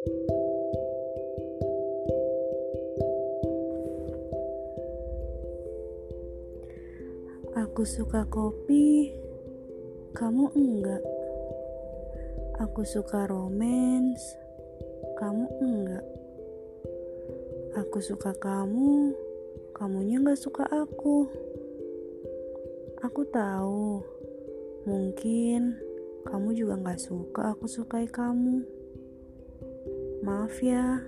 Aku suka kopi, kamu enggak. Aku suka romance, kamu enggak. Aku suka kamu, kamunya enggak suka aku. Aku tahu, mungkin kamu juga enggak suka aku sukai kamu. mafia.